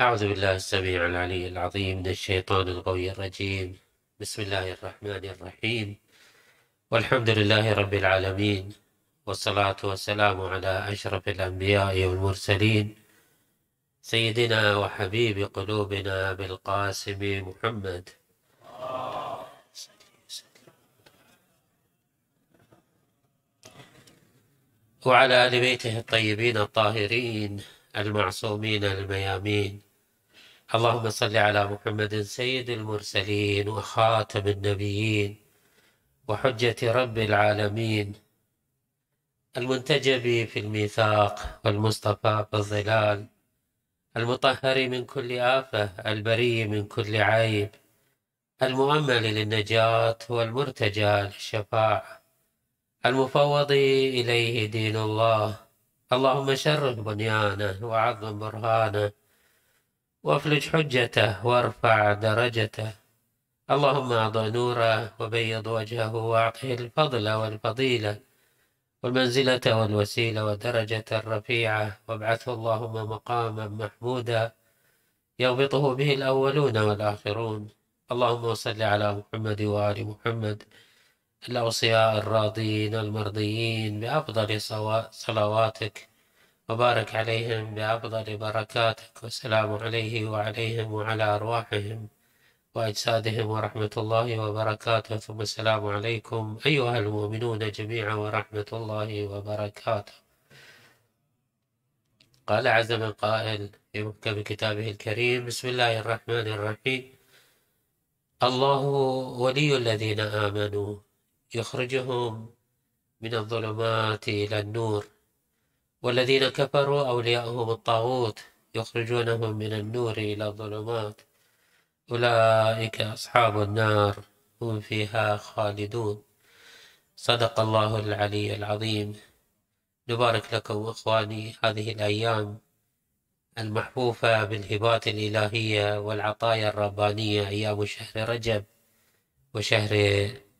أعوذ بالله السميع العلي العظيم من الشيطان القوي الرجيم. بسم الله الرحمن الرحيم. والحمد لله رب العالمين. والصلاة والسلام على أشرف الأنبياء والمرسلين. سيدنا وحبيب قلوبنا بالقاسم محمد. وعلى آل بيته الطيبين الطاهرين المعصومين الميامين. اللهم صل على محمد سيد المرسلين وخاتم النبيين وحجة رب العالمين المنتجب في الميثاق والمصطفى في الظلال المطهر من كل آفة البري من كل عيب المؤمل للنجاة والمرتجى للشفاعة المفوض إليه دين الله. اللهم شرف بنيانه وعظم برهانه. وافلج حجته وارفع درجته. اللهم أعطى نوره وبيض وجهه وأعطه الفضل والفضيلة والمنزلة والوسيلة والدرجة الرفيعة. وابعثه اللهم مقاما محمودا يغبطه به الأولون والآخرون. اللهم صل على محمد وآل محمد الأوصياء الراضين المرضيين بأفضل صلواتك. وبارك عليهم بأفضل بركاتك والسلام عليه وعليهم وعلى أرواحهم وأجسادهم ورحمة الله وبركاته. ثم السلام عليكم أيها المؤمنون جميعا ورحمة الله وبركاته. قال عز من قائل في محكم كتابه الكريم بسم الله الرحمن الرحيم. الله ولي الذين آمنوا يخرجهم من الظلمات إلى النور. والذين كفروا أولياءهم الطاغوت يخرجونهم من النور إلى الظلمات. أولئك أصحاب النار هم فيها خالدون. صدق الله العلي العظيم. نبارك لكم إخواني هذه الأيام المحفوفة بالهبات الإلهية والعطايا الربانية أيام شهر رجب وشهر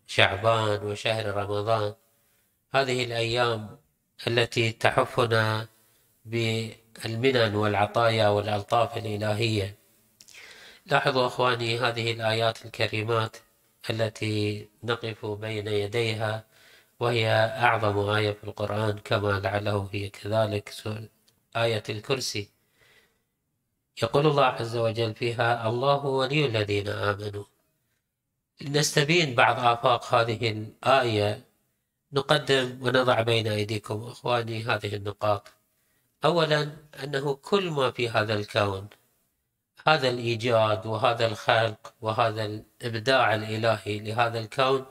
شعبان وشهر رمضان. هذه الأيام التي تحفنا بالمنن والعطايا والألطاف الإلهية. لاحظوا أخواني هذه الآيات الكريمات التي نقف بين يديها وهي أعظم آية في القرآن كما لعله هي كذلك آية الكرسي. يقول الله عز وجل فيها الله ولي الذين آمنوا. لنستبين بعض آفاق هذه الآية نقدم ونضع بين أيديكم أخواني هذه النقاط. أولا أنه كل ما في هذا الكون هذا الإيجاد وهذا الخلق وهذا الإبداع الإلهي لهذا الكون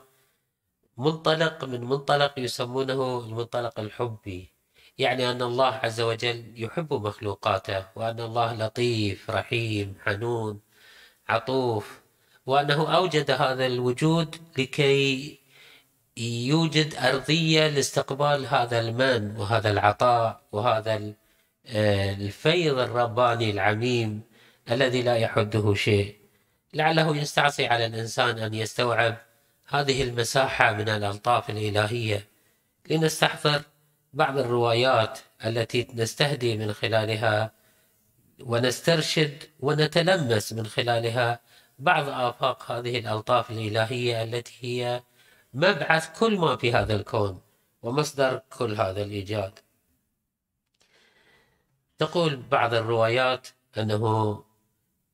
منطلق من منطلق يسمونه المنطلق الحبي. يعني أن الله عز وجل يحب مخلوقاته وأن الله لطيف رحيم حنون عطوف وأنه أوجد هذا الوجود لكي يوجد أرضية لاستقبال هذا المن وهذا العطاء وهذا آه، الفيض الرباني العميم الذي لا يحده شيء. لعله يستعصي على الإنسان أن يستوعب هذه المساحة من الألطاف الإلهية. لنستحضر بعض الروايات التي نستهدي من خلالها ونسترشد ونتلمس من خلالها بعض آفاق هذه الألطاف الإلهية التي هي مبعث كل ما في هذا الكون ومصدر كل هذا الإيجاد. تقول بعض الروايات أنه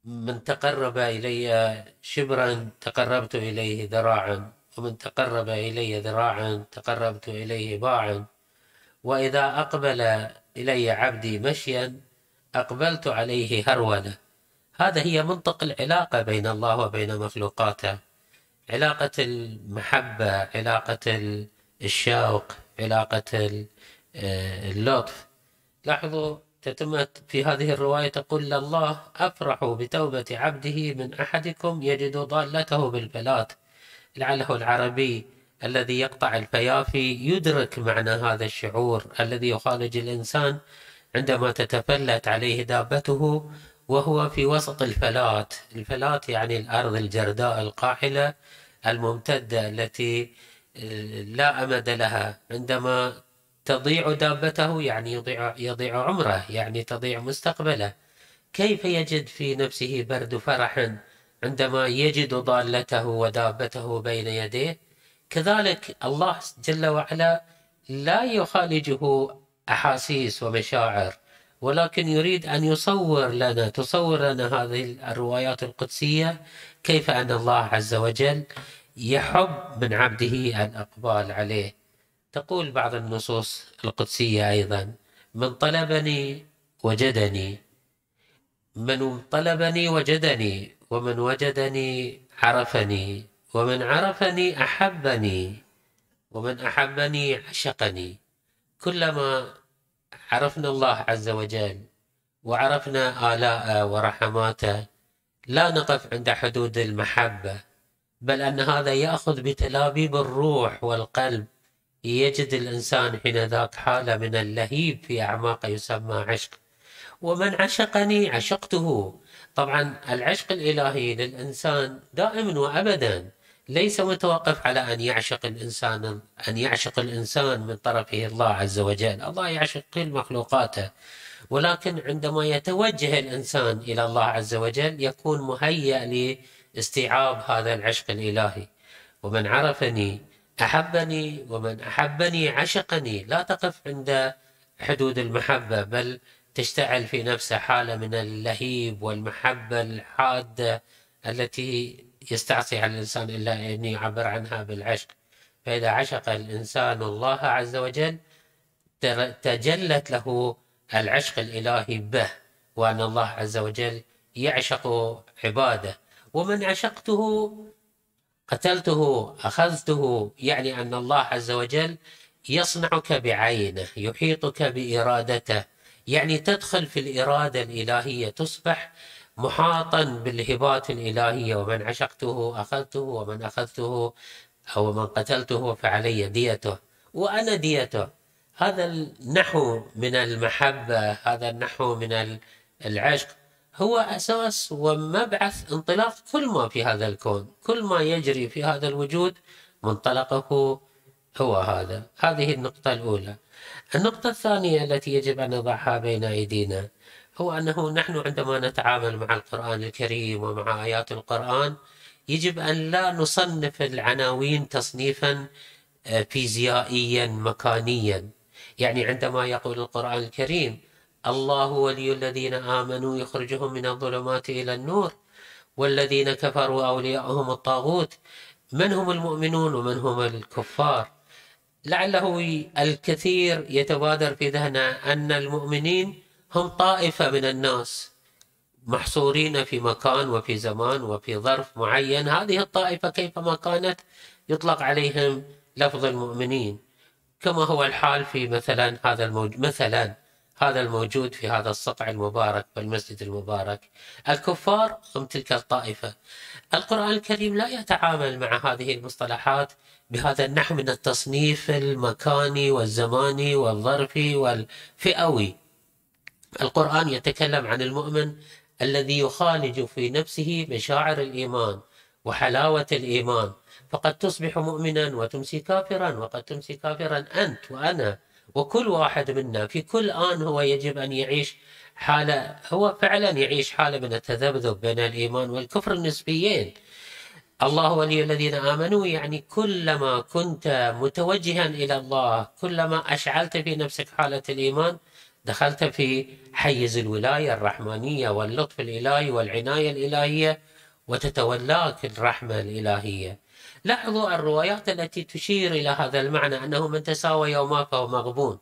من تقرب إلي شبرا تقربت إليه ذراعا ومن تقرب إلي ذراعا تقربت إليه باعا. وإذا أقبل إلي عبدي مشيا أقبلت عليه هرولة هذا هي منطق العلاقة بين الله وبين مخلوقاته. علاقة المحبة علاقة الشوق علاقة اللطف. لاحظوا تتم في هذه الرواية تقول الله أفرح بتوبة عبده من أحدكم يجد ضالته بالفلات لعله العربي الذي يقطع الفيافي يدرك معنى هذا الشعور الذي يخالج الإنسان عندما تتفلت عليه دابته وهو في وسط الفلات. الفلات يعني الأرض الجرداء القاحلة الممتدة التي لا أمد لها. عندما تضيع دابته يعني يضيع, يضيع عمره يعني تضيع مستقبله. كيف يجد في نفسه برد فرح عندما يجد ضالته ودابته بين يديه؟ كذلك الله جل وعلا لا يخالجه أحاسيس ومشاعر. ولكن يريد أن يصور لنا تصور لنا هذه الروايات القدسية كيف أن الله عز وجل يحب من عبده الاقبال عليه. تقول بعض النصوص القدسية أيضا من طلبني وجدني من طلبني وجدني ومن وجدني عرفني ومن عرفني أحبني ومن أحبني عشقني. كلما عرفنا الله عز وجل وعرفنا آلاءه ورحماته. لا نقف عند حدود المحبة بل أن هذا يأخذ بتلابيب الروح والقلب. يجد الإنسان حين ذاك حالة من اللهيب في أعماقه يسمى عشق. ومن عشقني عشقته. طبعا العشق الإلهي للإنسان دائما وأبدا ليس متوقف على أن يعشق الإنسان أن يعشق الإنسان من طرفه الله عز وجل. الله يعشق كل مخلوقاته. ولكن عندما يتوجه الإنسان إلى الله عز وجل يكون مهيأ لاستيعاب هذا العشق الإلهي. ومن عرفني أحبني ومن أحبني عشقني. لا تقف عند حدود المحبة بل تشتعل في نفسه حالة من اللهيب والمحبة الحادة التي يستعصي على الإنسان إلا أن يعبر عنها بالعشق. فإذا عشق الإنسان الله عز وجل تجلت له العشق الإلهي به وأن الله عز وجل يعشق عباده. ومن عشقته قتلته أخذته يعني أن الله عز وجل يصنعك بعينه يحيطك بإرادته. يعني تدخل في الإرادة الإلهية تصبح محاطا بالهبات الإلهية ومن عشقته أخذته ومن أخذته أو من قتلته فعلي ديته وأنا ديته. هذا النحو من المحبة هذا النحو من العشق هو أساس ومبعث انطلاق كل ما في هذا الكون كل ما يجري في هذا الوجود منطلقه هو هذا. هذه النقطة الأولى. النقطة الثانية التي يجب أن نضعها بين أيدينا. هو أنه نحن عندما نتعامل مع القرآن الكريم ومع آيات القرآن يجب أن لا نصنف العناوين تصنيفا آه، فيزيائيا مكانيا. يعني عندما يقول القرآن الكريم الله ولي الذين آمنوا يخرجهم من الظلمات إلى النور والذين كفروا أولياءهم الطاغوت من هم المؤمنون ومن هم الكفار. لعله الكثير يتبادر في ذهنه أن المؤمنين هم طائفة من الناس محصورين في مكان وفي زمان وفي ظرف معين. هذه الطائفة كيفما كانت يطلق عليهم لفظ المؤمنين كما هو الحال في مثلا هذا الموجود مثلا هذا الموجود في هذا الصقع المبارك والمسجد المبارك. الكفار هم تلك الطائفة. القرآن الكريم لا يتعامل مع هذه المصطلحات بهذا النحو من التصنيف المكاني والزماني والظرفي والفئوي. القرآن يتكلم عن المؤمن الذي يخالج في نفسه مشاعر الإيمان وحلاوة الإيمان. فقد تصبح مؤمنا وتمسي كافرا وقد تمسي كافرا أنت وأنا وكل واحد منا. في كل آن هو يجب أن يعيش حالة هو فعلا يعيش حالة من التذبذب بين الإيمان والكفر النسبيين. الله ولي الذين آمنوا يعني كلما كنت متوجها إلى الله كلما أشعلت في نفسك حالة الإيمان دخلت في حيز الولاية الرحمانية واللطف الإلهي والعناية الإلهية وتتولاك الرحمة الإلهية. لاحظوا الروايات التي تشير إلى هذا المعنى أنه من تساوى يوما فهو مغبون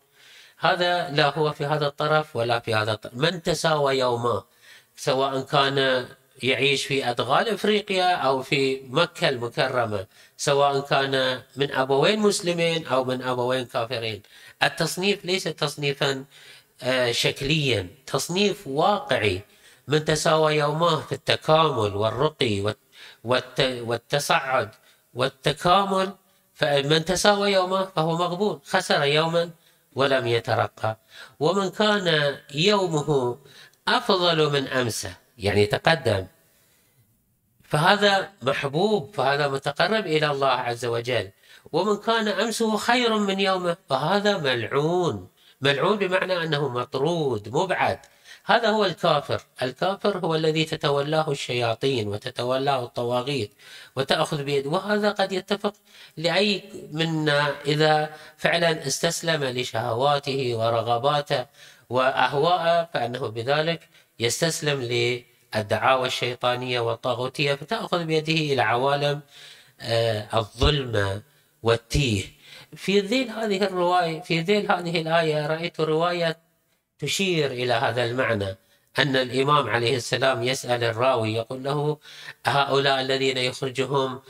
هذا لا هو في هذا الطرف ولا في هذا الطرف من تساوى يوما؟ سواء كان يعيش في أدغال إفريقيا أو في مكة المكرمة سواء كان من أبوين مسلمين أو من أبوين كافرين. التصنيف ليس تصنيفا شكليا. تصنيف واقعي من تساوى يوماه في التكامل والرقي والتصعد والتكامل فمن تساوى يومه فهو مغبون خسر يوما ولم يترقى. ومن كان يومه أفضل من أمسه يعني تقدم. فهذا محبوب فهذا متقرب إلى الله عز وجل. ومن كان أمسه خير من يومه فهذا ملعون. ملعون بمعنى أنه مطرود مبعد. هذا هو الكافر. الكافر هو الذي تتولاه الشياطين وتتولاه الطواغيت وتأخذ بيد وهذا قد يتفق لأي منا إذا فعلا استسلم لشهواته ورغباته وأهواءه فأنه بذلك يستسلم للدعاوى الشيطانية والطاغوتية فتأخذ بيده إلى عوالم آه، الظلمة. والتيه. في ذيل هذه الرواية في ذيل هذه الآية رأيت رواية تشير إلى هذا المعنى أن الإمام عليه السلام يسأل الراوي يقول له هؤلاء الذين يخرجهم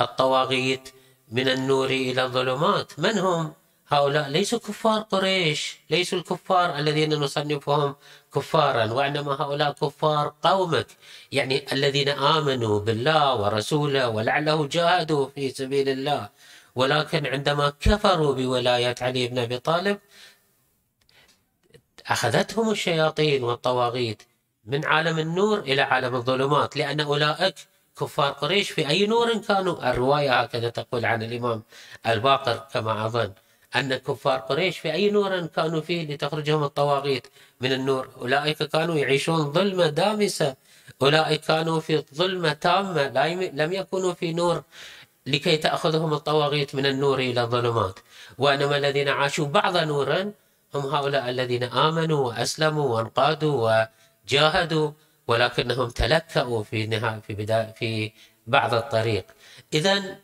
الطواغيت من النور إلى الظلمات من هم؟ هؤلاء ليسوا كفار قريش ليسوا الكفار الذين نصنفهم كفارا وإنما هؤلاء كفار قومك يعني الذين آمنوا بالله ورسوله ولعله جاهدوا في سبيل الله. ولكن عندما كفروا بولاية علي بن أبي طالب أخذتهم الشياطين والطواغيت من عالم النور إلى عالم الظلمات لأن أولئك كفار قريش في أي نور كانوا. الرواية هكذا تقول عن الإمام الباقر كما أظن أن كفار قريش في أي نور كانوا فيه لتخرجهم الطواغيت من النور. أولئك كانوا يعيشون ظلمة دامسة. أولئك كانوا في ظلمة تامة لم يكونوا في نور لكي تأخذهم الطواغيت من النور إلى الظلمات. وإنما الذين عاشوا بعض نورا هم هؤلاء الذين آمنوا وأسلموا وانقادوا وجاهدوا ولكنهم تلكأوا في نهاية في بداية في بعض الطريق. إذا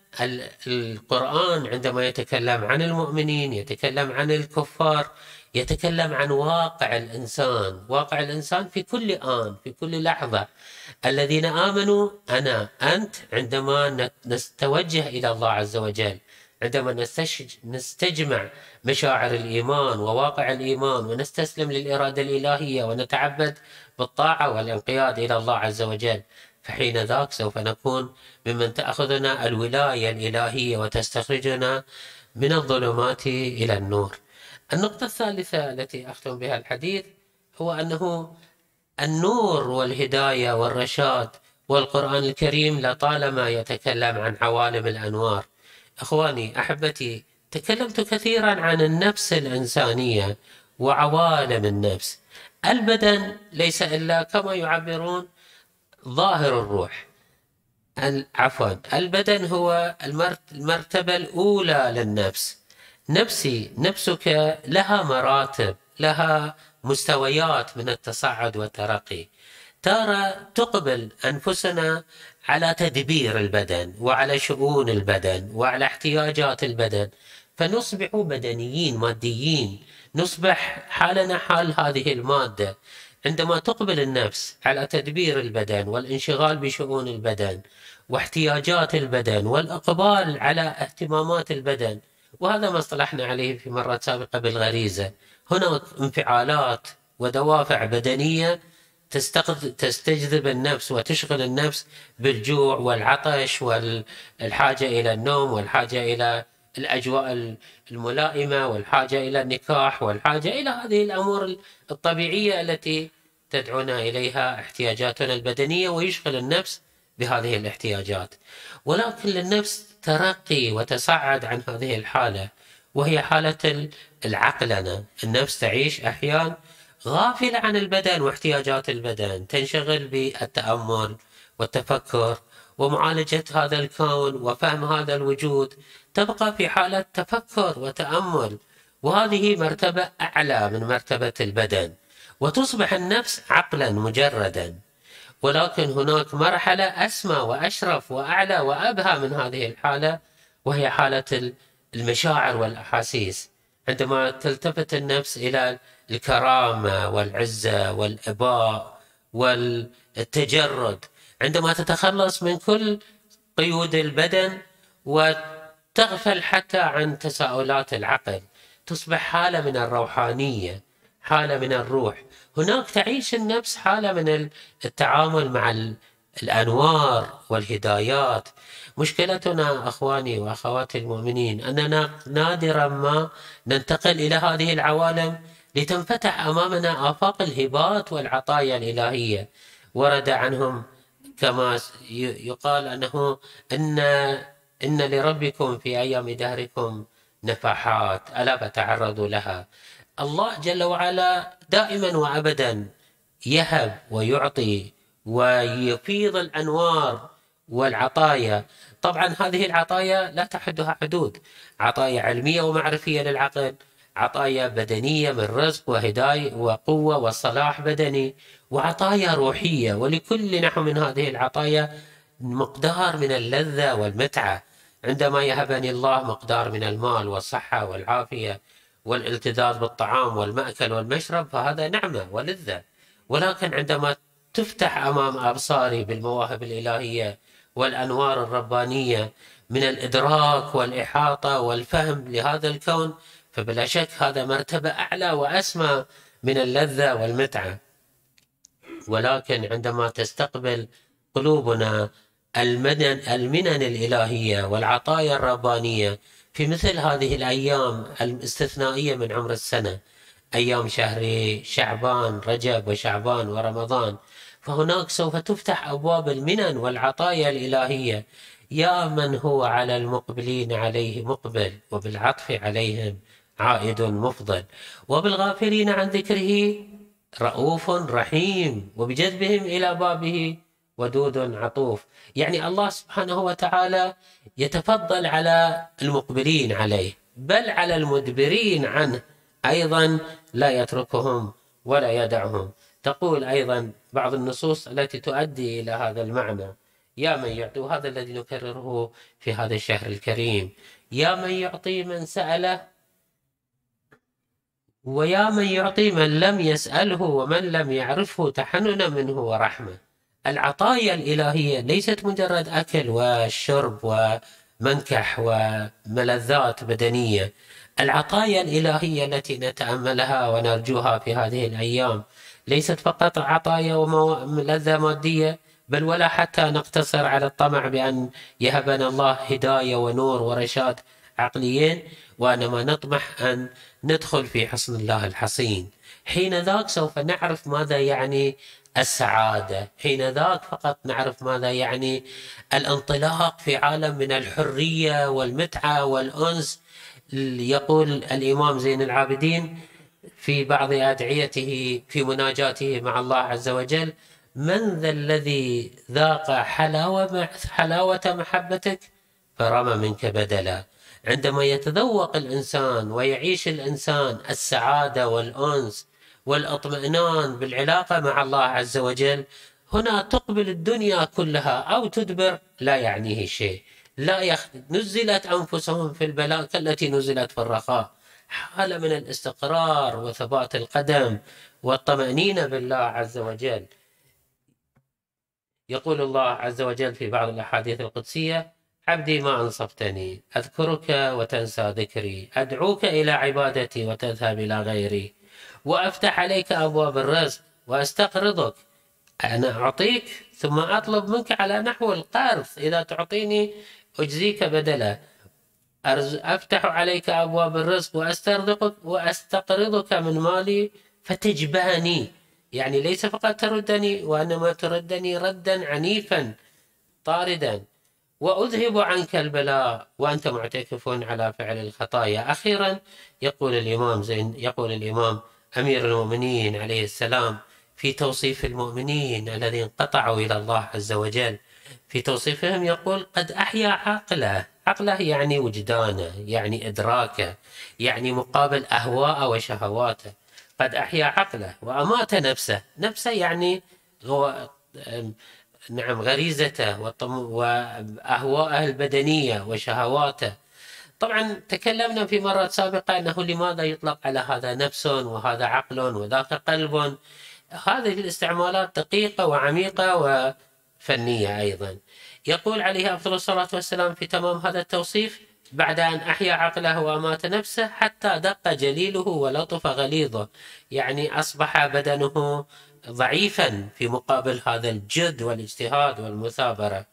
القرآن عندما يتكلم عن المؤمنين يتكلم عن الكفار يتكلم عن واقع الإنسان واقع الإنسان في كل آن في كل لحظة. الذين آمنوا أنا أنت عندما نتوجه إلى الله عز وجل عندما نستجمع مشاعر الإيمان وواقع الإيمان ونستسلم للإرادة الإلهية ونتعبد بالطاعة والانقياد إلى الله عز وجل. فحين ذاك سوف نكون ممن تأخذنا الولاية الإلهية وتستخرجنا من الظلمات إلى النور. النقطة الثالثة التي أختم بها الحديث هو أنه النور والهداية والرشاد والقرآن الكريم لطالما يتكلم عن عوالم الأنوار. إخواني أحبتي تكلمت كثيرا عن النفس الإنسانية وعوالم النفس. البدن ليس إلا كما يعبرون ظاهر الروح. عفوا. البدن هو المرتبة الأولى للنفس. نفسي نفسك لها مراتب لها مستويات من التصعد والترقي. ترى تقبل أنفسنا على تدبير البدن وعلى شؤون البدن وعلى احتياجات البدن. فنصبح بدنيين ماديين. نصبح حالنا حال هذه المادة. عندما تقبل النفس على تدبير البدن والانشغال بشؤون البدن واحتياجات البدن والإقبال على اهتمامات البدن وهذا ما اصطلحنا عليه في مرات سابقة بالغريزة. هناك انفعالات ودوافع بدنية تستجذب النفس وتشغل النفس بالجوع والعطش والحاجة إلى النوم والحاجة إلى الأجواء الملائمة والحاجة إلى النكاح والحاجة إلى هذه الأمور الطبيعية التي تدعونا إليها احتياجاتنا البدنية ويشغل النفس بهذه الاحتياجات. ولكن للنفس ترقي وتصعد عن هذه الحالة وهي حالة العقلنة النفس تعيش أحيان غافلة عن البدن واحتياجات البدن تنشغل بالتأمل والتفكر ومعالجة هذا الكون وفهم هذا الوجود. تبقى في حالة تفكر وتأمل وهذه مرتبة أعلى من مرتبة البدن. وتصبح النفس عقلا مجردا. ولكن هناك مرحلة أسمى وأشرف وأعلى وأبهى من هذه الحالة وهي حالة المشاعر والأحاسيس. عندما تلتفت النفس إلى الكرامة والعزة والإباء والتجرد عندما تتخلص من كل قيود البدن وتغفل حتى عن تساؤلات العقل تصبح حالة من الروحانية. حالة من الروح. هناك تعيش النفس حالة من التعامل مع الأنوار والهدايات. مشكلتنا أخواني وأخواتي المؤمنين أننا نادرا ما ننتقل إلى هذه العوالم لتنفتح أمامنا آفاق الهبات والعطايا الإلهية. ورد عنهم كما يقال أنه ان إن لربكم في أيام دهركم نفحات ألا فتعرضوا لها؟ الله جل وعلا دائما وابدا يهب ويعطي ويفيض الأنوار والعطايا. طبعا هذه العطايا لا تحدها حدود. عطايا علمية ومعرفية للعقل عطايا بدنية من رزق وهداية وقوة وصلاح بدني وعطايا روحية. ولكل نحو من هذه العطايا مقدار من اللذة والمتعة. عندما يهبني الله مقدار من المال والصحة والعافية والالتذاذ بالطعام والمأكل والمشرب فهذا نعمة ولذة. ولكن عندما تفتح أمام أبصاري بالمواهب الإلهية والأنوار الربانية من الإدراك والإحاطة والفهم لهذا الكون فبلا شك هذا مرتبة أعلى وأسمى من اللذة والمتعة. ولكن عندما تستقبل قلوبنا المنن الإلهية والعطايا الربانية في مثل هذه الأيام الاستثنائية من عمر السنة أيام شهر شعبان رجب وشعبان ورمضان. فهناك سوف تفتح أبواب المنن والعطايا الإلهية. يا من هو على المقبلين عليه مقبل وبالعطف عليهم عائد مفضل. وبالغافلين عن ذكره رؤوف رحيم وبجذبهم إلى بابه ودود عطوف. يعني الله سبحانه وتعالى يتفضل على المقبلين عليه بل على المدبرين عنه. أيضا لا يتركهم ولا يدعهم. تقول أيضا بعض النصوص التي تؤدي إلى هذا المعنى. يا من يعطي وهذا الذي نكرره في هذا الشهر الكريم. يا من يعطي من سأله ويا من يعطي من لم يسأله ومن لم يعرفه تحننا منه ورحمة. العطايا الإلهية ليست مجرد أكل وشرب ومنكح وملذات بدنية. العطايا الإلهية التي نتأملها ونرجوها في هذه الأيام ليست فقط عطايا وملذة مادية بل ولا حتى نقتصر على الطمع بأن يهبنا الله هداية ونور ورشاد عقليين وإنما نطمح أن ندخل في حصن الله الحصين. حين ذاك سوف نعرف ماذا يعني السعادة. حين ذاك فقط نعرف ماذا يعني الانطلاق في عالم من الحرية والمتعة والأنس. يقول الإمام زين العابدين في بعض أدعيته في مناجاته مع الله عز وجل من ذا الذي ذاق حلاوة حلاوة محبتك فرمى منك بدلا. عندما يتذوق الإنسان ويعيش الإنسان السعادة والأنس والاطمئنان بالعلاقة مع الله عز وجل هنا تقبل الدنيا كلها أو تدبر لا يعنيه شيء. لا يخ... نزلت أنفسهم في البلاء كالتي نزلت في الرخاء. حالة من الاستقرار وثبات القدم والطمأنينة بالله عز وجل. يقول الله عز وجل في بعض الأحاديث القدسية عبدي ما أنصفتني أذكرك وتنسى ذكري أدعوك إلى عبادتي وتذهب إلى غيري. وأفتح عليك أبواب الرزق وأستقرضك. أنا أعطيك ثم أطلب منك على نحو القرض. إذا تعطيني أجزيك بدلا. أفتح عليك أبواب الرزق وأسترزقك وأستقرضك من مالي فتجباني. يعني ليس فقط تردني وإنما تردني ردا عنيفا طاردا. وأذهب عنك البلاء وأنت معتكف على فعل الخطايا أخيرا يقول الإمام زين يقول الإمام أمير المؤمنين عليه السلام في توصيف المؤمنين الذين انقطعوا إلى الله عز وجل. في توصيفهم يقول قد أحيا عقله. عقله يعني وجدانه يعني إدراكه يعني مقابل أهواءه وشهواته. قد أحيا عقله وأمات نفسه. نفسه يعني هو نعم غريزته وأهواءه البدنية وشهواته. طبعا تكلمنا في مرات سابقة أنه لماذا يطلق على هذا نفس وهذا عقل وذاك قلب. هذه الاستعمالات دقيقة وعميقة وفنية أيضا. يقول عليه أفضل الصلاة والسلام في تمام هذا التوصيف بعد أن أحيا عقله وأمات نفسه حتى دق جليله ولطف غليظه. يعني أصبح بدنه ضعيفا في مقابل هذا الجد والاجتهاد والمثابرة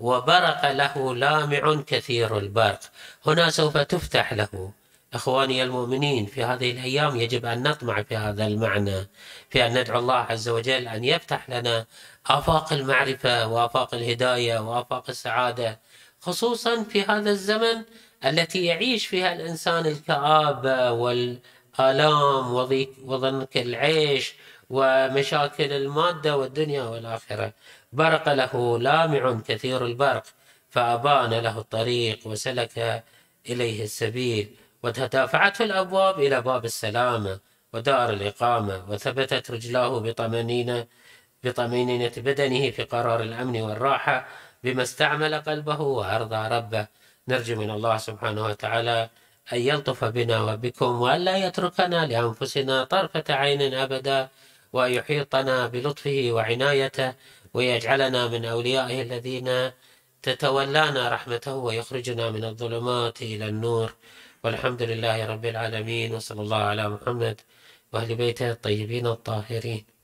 وبرق له لامع كثير البرق. هنا سوف تفتح له. إخواني المؤمنين في هذه الأيام يجب أن نطمع في هذا المعنى في أن ندعو الله عز وجل أن يفتح لنا آفاق المعرفة وآفاق الهداية وآفاق السعادة خصوصا في هذا الزمن التي يعيش فيها الإنسان الكآبة والآلام وضنك العيش ومشاكل المادة والدنيا والآخرة. برق له لامع كثير البرق فأبان له الطريق وسلك إليه السبيل. وتدافعته الأبواب إلى باب السلامة ودار الإقامة وثبتت رجلاه بطمأنينة بطمأنينة بدنه في قرار الأمن والراحة بما استعمل قلبه وأرضى ربه. نرجو من الله سبحانه وتعالى أن يلطف بنا وبكم وأن لا يتركنا لأنفسنا طرفة عين أبدا. وأن يحيطنا بلطفه وعنايته ويجعلنا من أوليائه الذين تتولانا رحمته ويخرجنا من الظلمات إلى النور. والحمد لله رب العالمين وصلى الله على محمد وأهل بيته الطيبين الطاهرين.